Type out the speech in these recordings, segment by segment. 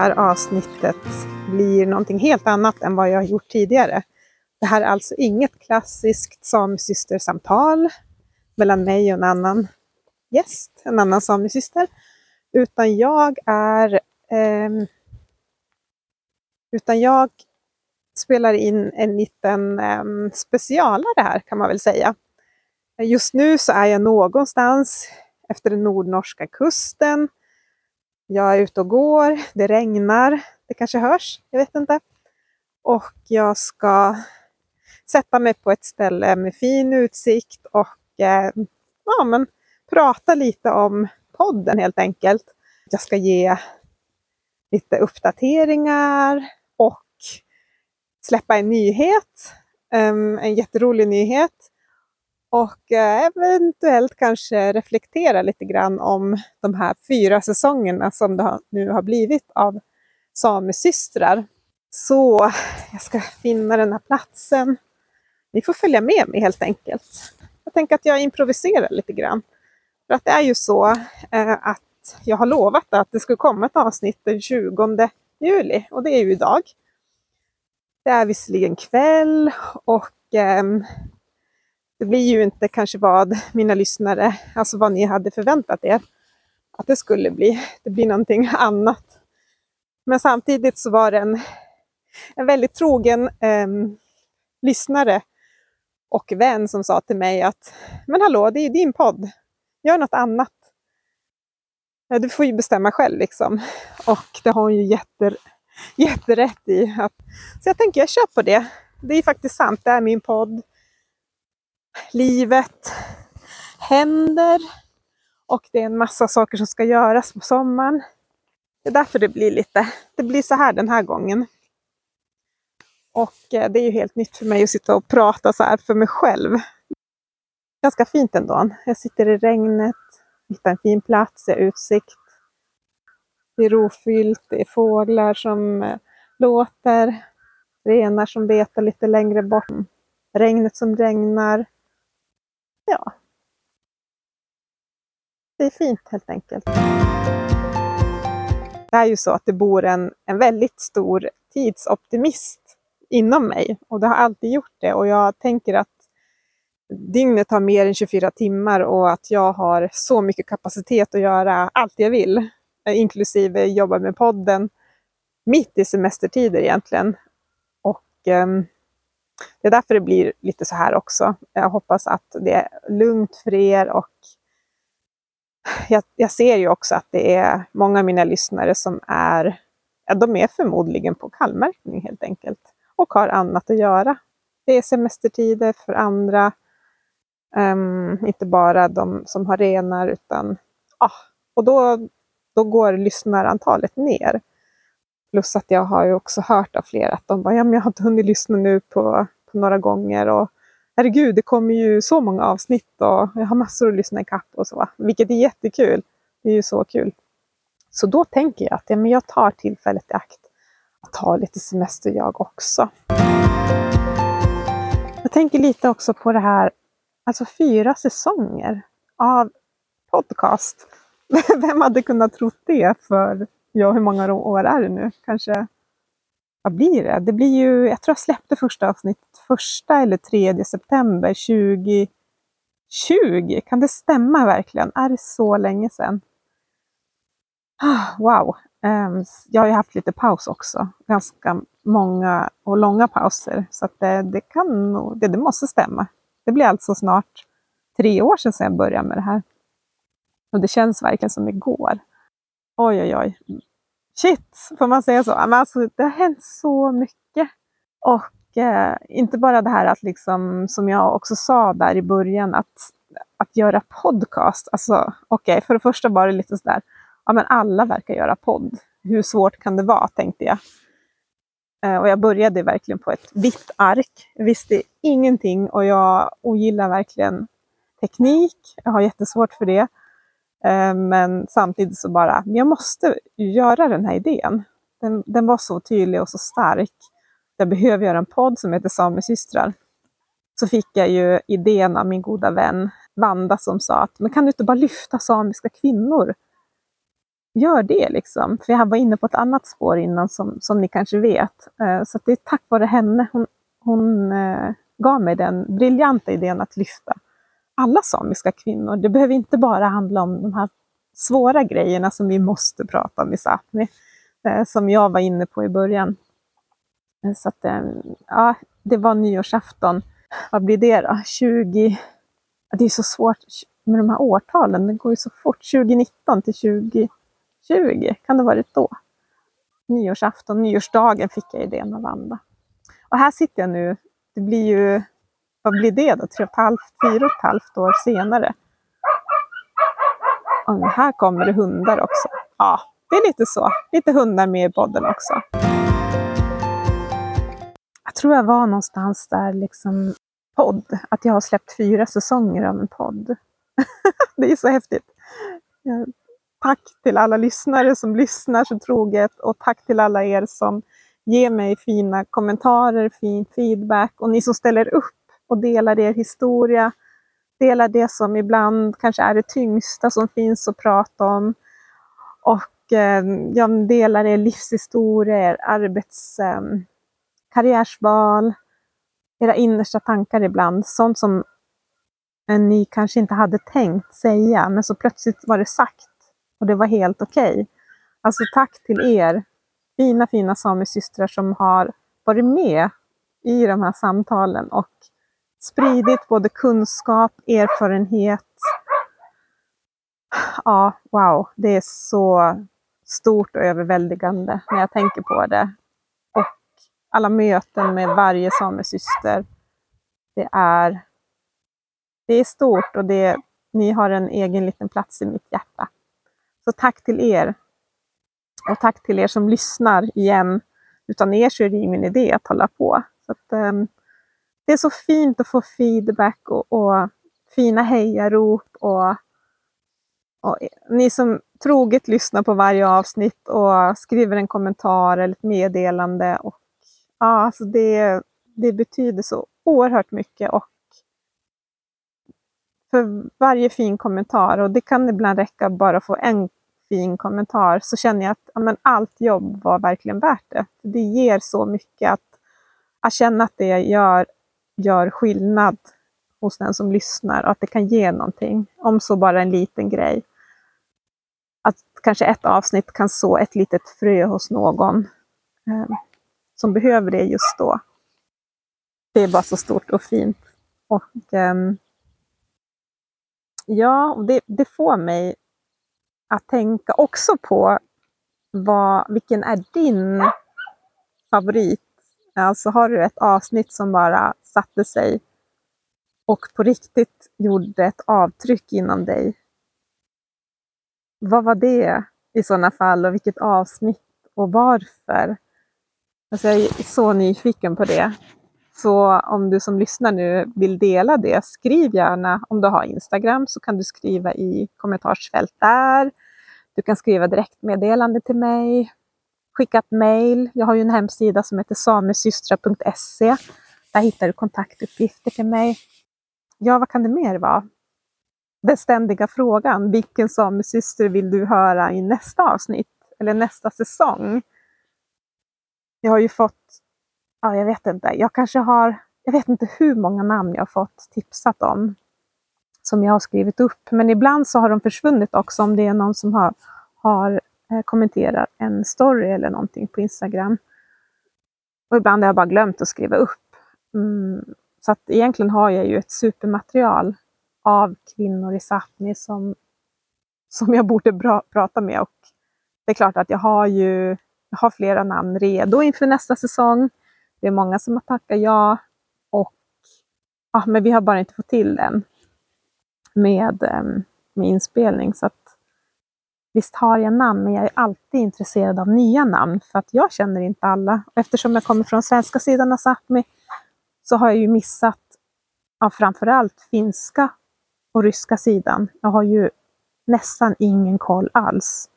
här avsnittet blir någonting helt annat än vad jag har gjort tidigare. Det här är alltså inget klassiskt samesystersamtal mellan mig och en annan gäst, en annan samesyster, utan jag är eh, utan jag spelar in en liten eh, specialare här kan man väl säga. Just nu så är jag någonstans efter den nordnorska kusten. Jag är ute och går, det regnar, det kanske hörs, jag vet inte. Och jag ska sätta mig på ett ställe med fin utsikt och eh, ja, men, prata lite om podden helt enkelt. Jag ska ge lite uppdateringar och släppa en nyhet, um, en jätterolig nyhet och eh, eventuellt kanske reflektera lite grann om de här fyra säsongerna som det nu har blivit av Samesystrar. Så jag ska finna den här platsen. Ni får följa med mig helt enkelt. Jag tänker att jag improviserar lite grann. För att det är ju så eh, att jag har lovat att det ska komma ett avsnitt den 20 juli och det är ju idag. Det är visserligen kväll och eh, det blir ju inte kanske vad mina lyssnare, alltså vad ni hade förväntat er att det skulle bli. Det blir någonting annat. Men samtidigt så var det en, en väldigt trogen eh, lyssnare och vän som sa till mig att men hallå, det är din podd. Gör något annat. Du får ju bestämma själv liksom. Och det har hon ju jätter, jätterätt i. Att, så jag tänker jag kör på det. Det är faktiskt sant, det är min podd. Livet händer och det är en massa saker som ska göras på sommaren. Det är därför det blir lite, det blir så här den här gången. Och eh, det är ju helt nytt för mig att sitta och prata så här för mig själv. Ganska fint ändå. Jag sitter i regnet, hittar en fin plats, jag har utsikt. Det är rofyllt, det är fåglar som eh, låter, renar som betar lite längre bort, regnet som regnar. Ja. Det är fint helt enkelt. Det är ju så att det bor en, en väldigt stor tidsoptimist inom mig och det har alltid gjort det och jag tänker att dygnet har mer än 24 timmar och att jag har så mycket kapacitet att göra allt jag vill, inklusive jobba med podden mitt i semestertider egentligen. Och eh, det är därför det blir lite så här också. Jag hoppas att det är lugnt för er och jag, jag ser ju också att det är många av mina lyssnare som är, ja, de är förmodligen på kallmärkning helt enkelt och har annat att göra. Det är semestertider för andra. Um, inte bara de som har renar utan, ah, och då, då går lyssnarantalet ner. Plus att jag har ju också hört av flera att de bara, ja men jag har inte hunnit lyssna nu på, på några gånger och herregud, det kommer ju så många avsnitt och jag har massor att lyssna ikapp och så, vilket är jättekul. Det är ju så kul. Så då tänker jag att ja, men jag tar tillfället i akt att ta lite semester jag också. Jag tänker lite också på det här Alltså fyra säsonger av podcast. Vem hade kunnat tro det för, ja hur många år är det nu? Kanske, vad blir det? Det blir ju, jag tror jag släppte första avsnittet första eller tredje september 2020. Kan det stämma verkligen? Är det så länge sedan? Ah, wow! Ehm, jag har ju haft lite paus också. Ganska många och långa pauser. Så att det, det kan det, det måste stämma. Det blir alltså snart tre år sedan jag började med det här. Och det känns verkligen som igår. Oj, oj, oj. Shit, får man säga så? Men alltså, det har hänt så mycket. Och eh, inte bara det här att, liksom, som jag också sa där i början, att, att göra podcast. Alltså, okej, okay, för det första var det lite sådär, ja men alla verkar göra podd. Hur svårt kan det vara, tänkte jag. Eh, och jag började verkligen på ett vitt ark. Jag visste ingenting och jag ogillar verkligen teknik. Jag har jättesvårt för det. Eh, men samtidigt så bara, jag måste göra den här idén. Den, den var så tydlig och så stark. Jag behöver göra en podd som heter Samesystrar. Så fick jag ju idén av min goda vän Vanda som sa att, men kan du inte bara lyfta samiska kvinnor gör det liksom. För jag var inne på ett annat spår innan som, som ni kanske vet. Eh, så så det är tack vare henne. Hon, hon eh, gav mig den briljanta idén att lyfta alla samiska kvinnor. Det behöver inte bara handla om de här svåra grejerna som vi måste prata om i Sápmi, eh, som jag var inne på i början. Eh, så att, eh, ja, det var nyårsafton. Vad blir det då? 20... Det är så svårt med de här årtalen, det går ju så fort. 2019 till 2020, kan det ha varit då? Nyårsafton, nyårsdagen fick jag idén av Wanda. Och här sitter jag nu. Det blir ju, vad blir det då? Tre och ett halvt, fyra och ett halvt år senare. Och här kommer det hundar också. Ja, det är lite så. Lite hundar med i podden också. Jag tror jag var någonstans där, liksom podd. Att jag har släppt fyra säsonger av en podd. det är så häftigt. Tack till alla lyssnare som lyssnar så troget och tack till alla er som ger mig fina kommentarer, fin feedback och ni som ställer upp och delar er historia, delar det som ibland kanske är det tyngsta som finns att prata om. Och eh, jag delar er livshistoria, er arbets, eh, karriärsval, era innersta tankar ibland. Sånt som eh, ni kanske inte hade tänkt säga, men så plötsligt var det sagt och det var helt okej. Okay. Alltså tack till er fina, fina samesystrar som har varit med i de här samtalen och spridit både kunskap, erfarenhet. Ja, wow, det är så stort och överväldigande när jag tänker på det. Och alla möten med varje samesyster. Det är, det är stort och det, ni har en egen liten plats i mitt hjärta. Så tack till er. Och tack till er som lyssnar igen. Utan er så är det ingen idé att hålla på. Så att, um, det är så fint att få feedback och, och fina hejarop. Och, och ni som troget lyssnar på varje avsnitt och skriver en kommentar eller ett meddelande. Och, ja, alltså det, det betyder så oerhört mycket. Och för varje fin kommentar, och det kan ibland räcka bara att få en fin kommentar, så känner jag att ja, men allt jobb var verkligen värt det. Det ger så mycket att, att känna att det jag gör gör skillnad hos den som lyssnar och att det kan ge någonting, om så bara en liten grej. Att kanske ett avsnitt kan så ett litet frö hos någon eh, som behöver det just då. Det är bara så stort och fint. Och eh, Ja, det, det får mig att tänka också på vad, vilken är din favorit Alltså har du ett avsnitt som bara satte sig och på riktigt gjorde ett avtryck inom dig. Vad var det i sådana fall och vilket avsnitt och varför? Alltså jag är så nyfiken på det. Så om du som lyssnar nu vill dela det, skriv gärna. Om du har Instagram så kan du skriva i kommentarsfält där. Du kan skriva direktmeddelande till mig skicka ett mejl. Jag har ju en hemsida som heter samesystra.se. Där hittar du kontaktuppgifter till mig. Ja, vad kan det mer vara? Den ständiga frågan, vilken samesyster vill du höra i nästa avsnitt eller nästa säsong? Jag har ju fått, ja, jag vet inte, jag kanske har, jag vet inte hur många namn jag har fått tipsat om som jag har skrivit upp, men ibland så har de försvunnit också om det är någon som har, har eh, kommenterat en story eller någonting på Instagram. Och ibland har jag bara glömt att skriva upp. Mm, så att egentligen har jag ju ett supermaterial av kvinnor i Sápmi som, som jag borde bra, prata med. Och det är klart att jag har ju jag har flera namn redo inför nästa säsong. Det är många som har tackat ja. Och, ja men vi har bara inte fått till den med, ehm, med inspelning. Så att Visst har jag namn, men jag är alltid intresserad av nya namn för att jag känner inte alla. Eftersom jag kommer från svenska sidan av Sápmi så har jag ju missat ja, framförallt finska och ryska sidan. Jag har ju nästan ingen koll alls.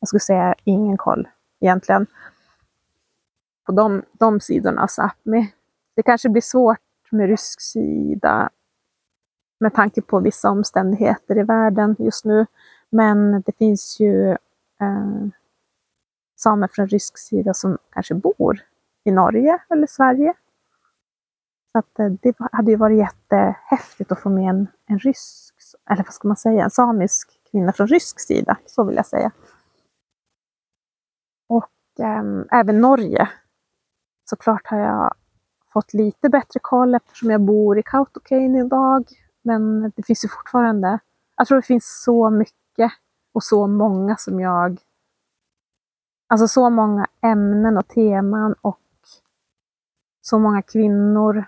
Jag skulle säga ingen koll egentligen på de, de sidorna av Sápmi. Det kanske blir svårt med rysk sida med tanke på vissa omständigheter i världen just nu. Men det finns ju eh, samer från rysk sida som kanske bor i Norge eller Sverige. Så att, eh, det hade ju varit jättehäftigt att få med en, en rysk, eller vad ska man säga, en samisk kvinna från rysk sida, så vill jag säga. Och äm, även Norge. Såklart har jag fått lite bättre koll eftersom jag bor i Kautokeino idag. Men det finns ju fortfarande, jag tror det finns så mycket och så många som jag, alltså så många ämnen och teman och så många kvinnor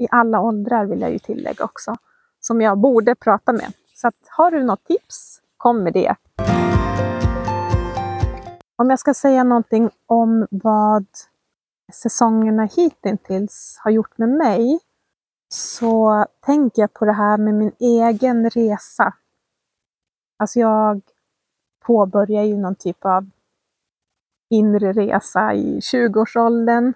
i alla åldrar vill jag ju tillägga också, som jag borde prata med. Så att, har du något tips, kom med det. Om jag ska säga någonting om vad säsongerna hittills har gjort med mig, så tänker jag på det här med min egen resa. Alltså jag påbörjar ju någon typ av inre resa i 20-årsåldern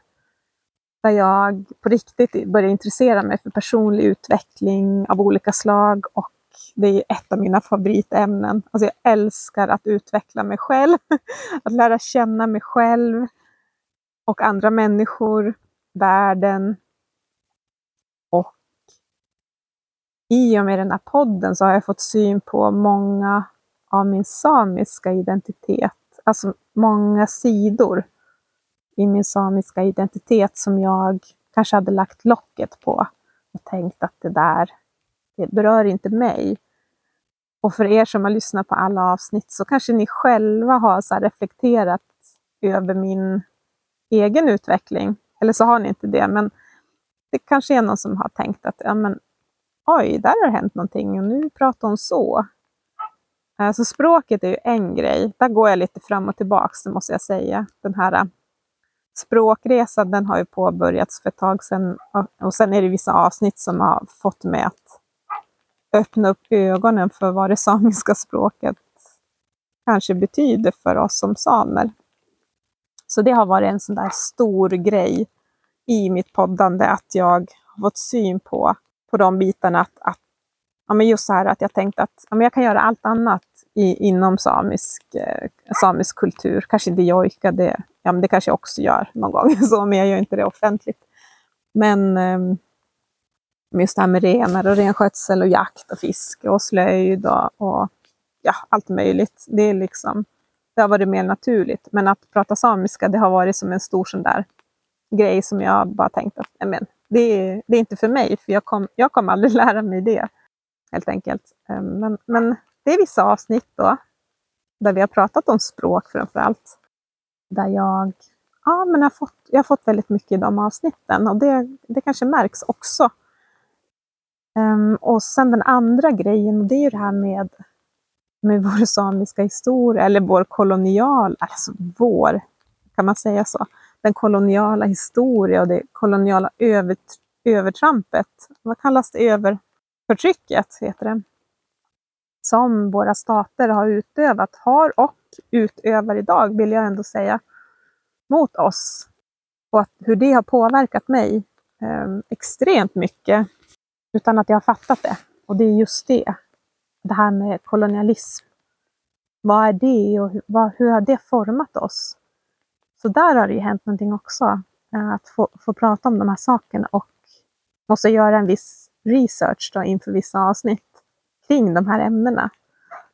där jag på riktigt började intressera mig för personlig utveckling av olika slag och det är ett av mina favoritämnen. Alltså jag älskar att utveckla mig själv, att lära känna mig själv och andra människor, världen. Och i och med den här podden så har jag fått syn på många av min samiska identitet, alltså många sidor i min samiska identitet som jag kanske hade lagt locket på och tänkt att det där det berör inte mig. Och för er som har lyssnat på alla avsnitt så kanske ni själva har så reflekterat över min egen utveckling. Eller så har ni inte det, men det kanske är någon som har tänkt att ja, men, oj, där har det hänt någonting och nu pratar hon så. Eh, så språket är ju en grej. Där går jag lite fram och tillbaka, det måste jag säga. Den här språkresan den har ju påbörjats för ett tag sedan och sen är det vissa avsnitt som har fått mig att öppna upp ögonen för vad det samiska språket kanske betyder för oss som samer. Så det har varit en sån där stor grej i mitt poddande, att jag har fått syn på, på de bitarna. Att, att, ja, men just så här att jag tänkte att ja, men jag kan göra allt annat i, inom samisk, eh, samisk kultur. Kanske inte jojka, det, ja, men det kanske jag också gör någon gång, så, men jag gör inte det offentligt. Men eh, just det här med renar och renskötsel och jakt och fiske och slöjd och, och ja, allt möjligt. Det, är liksom, det har varit mer naturligt. Men att prata samiska, det har varit som en stor sån där grej som jag bara tänkt att men, det, är, det är inte för mig, för jag kommer jag kommer aldrig lära mig det. Helt enkelt. Ehm, men, men det är vissa avsnitt då, där vi har pratat om språk framför allt. Där jag, ja, men jag, har fått, jag har fått väldigt mycket i de avsnitten och det, det kanske märks också Um, och sen den andra grejen, det är ju det här med, med vår samiska historia, eller vår kolonial, alltså vår, kan man säga så? Den koloniala historia och det koloniala över, övertrampet. Vad kallas det? Överförtrycket, heter det. Som våra stater har utövat, har och utövar idag, vill jag ändå säga, mot oss. Och att, hur det har påverkat mig eh, extremt mycket utan att jag har fattat det. Och det är just det. Det här med kolonialism. Vad är det och hur, vad, hur har det format oss? Så där har det ju hänt någonting också. Eh, att få, få prata om de här sakerna och måste göra en viss research då inför vissa avsnitt kring de här ämnena.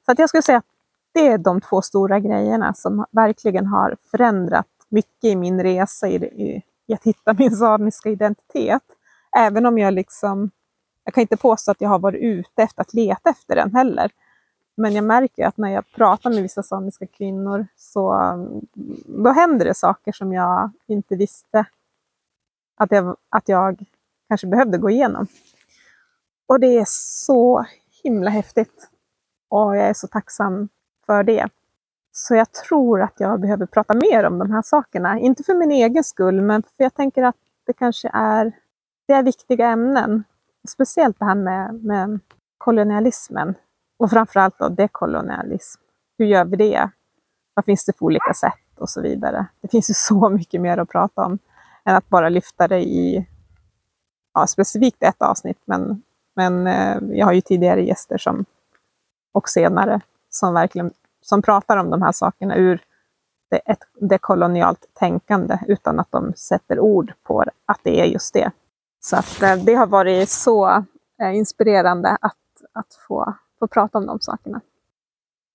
Så att jag skulle säga att det är de två stora grejerna som verkligen har förändrat mycket i min resa i, i, i att hitta min samiska identitet. Även om jag liksom jag kan inte påstå att jag har varit ute efter att leta efter den heller. Men jag märker att när jag pratar med vissa samiska kvinnor så mm, då händer det saker som jag inte visste att jag, att jag kanske behövde gå igenom. Och det är så himla häftigt. Och jag är så tacksam för det. Så jag tror att jag behöver prata mer om de här sakerna. Inte för min egen skull, men för jag tänker att det kanske är, det är viktiga ämnen speciellt det här med, med kolonialismen och framförallt då dekolonialism. Hur gör vi det? Vad finns det för olika sätt och så vidare. Det finns ju så mycket mer att prata om än att bara lyfta det i ja, specifikt ett avsnitt. Men, men eh, jag har ju tidigare gäster som, och senare som verkligen som pratar om de här sakerna ur det, ett dekolonialt tänkande utan att de sätter ord på att det är just det. Så att, eh, det har varit så eh, inspirerande att, att få, få prata om de sakerna.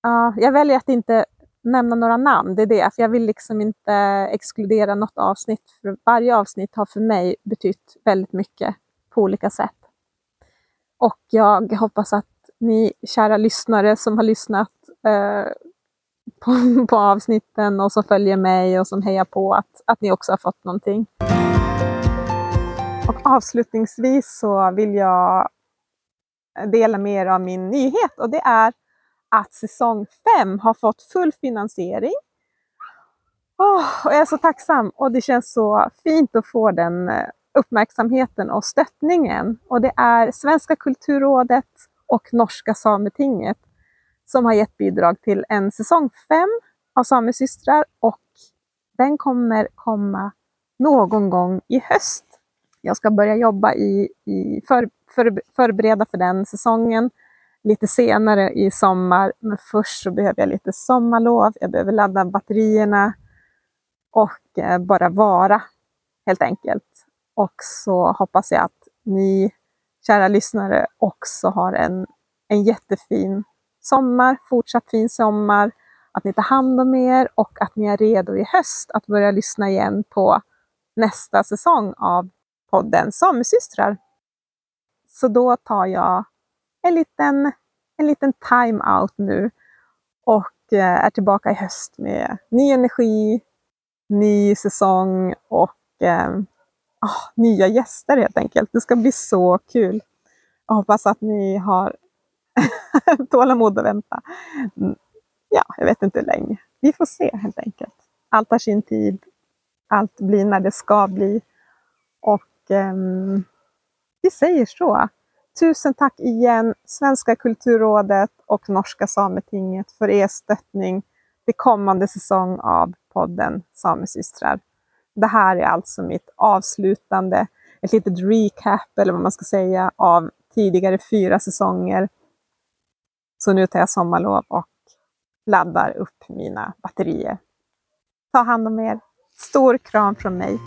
Uh, jag väljer att inte nämna några namn, det är det, för jag vill liksom inte exkludera något avsnitt. För varje avsnitt har för mig betytt väldigt mycket på olika sätt. Och jag hoppas att ni kära lyssnare som har lyssnat eh, på, på, avsnitten och som följer mig och som hejar på, att, att ni också har fått någonting. Och avslutningsvis så vill jag dela med er av min nyhet och det är att säsong 5 har fått full finansiering. Oh, och jag är så tacksam och det känns så fint att få den eh, uppmärksamheten och stöttningen. Och det är Svenska kulturrådet och Norska Sametinget som har gett bidrag till en säsong 5 av Samesystrar och den kommer komma någon gång i höst. Jag ska börja jobba i, i för, för, förbereda för den säsongen lite senare i sommar. Men först så behöver jag lite sommarlov. Jag behöver ladda batterierna och eh, bara vara helt enkelt. Och så hoppas jag att ni kära lyssnare också har en, en jättefin sommar, fortsatt fin sommar, att ni tar hand om er och att ni är redo i höst att börja lyssna igen på nästa säsong av podden Samesystrar. Så då tar jag en liten, en liten time-out nu och eh, är tillbaka i höst med ny energi, ny säsong och eh, oh, nya gäster helt enkelt. Det ska bli så kul. Jag hoppas att ni har tålamod att vänta. Mm. Ja, jag vet inte hur länge. Vi får se helt enkelt. Allt har sin tid. Allt blir när det ska bli. Och eh, vi säger så. Tusen tack igen Svenska kulturrådet och Norska Sametinget för er stöttning till kommande säsong av podden Samesystrar. Det här är alltså mitt avslutande, ett litet recap eller vad man ska säga av tidigare fyra säsonger. Så nu tar jag sommarlov och laddar upp mina batterier. Ta hand om er. Stor kram från mig.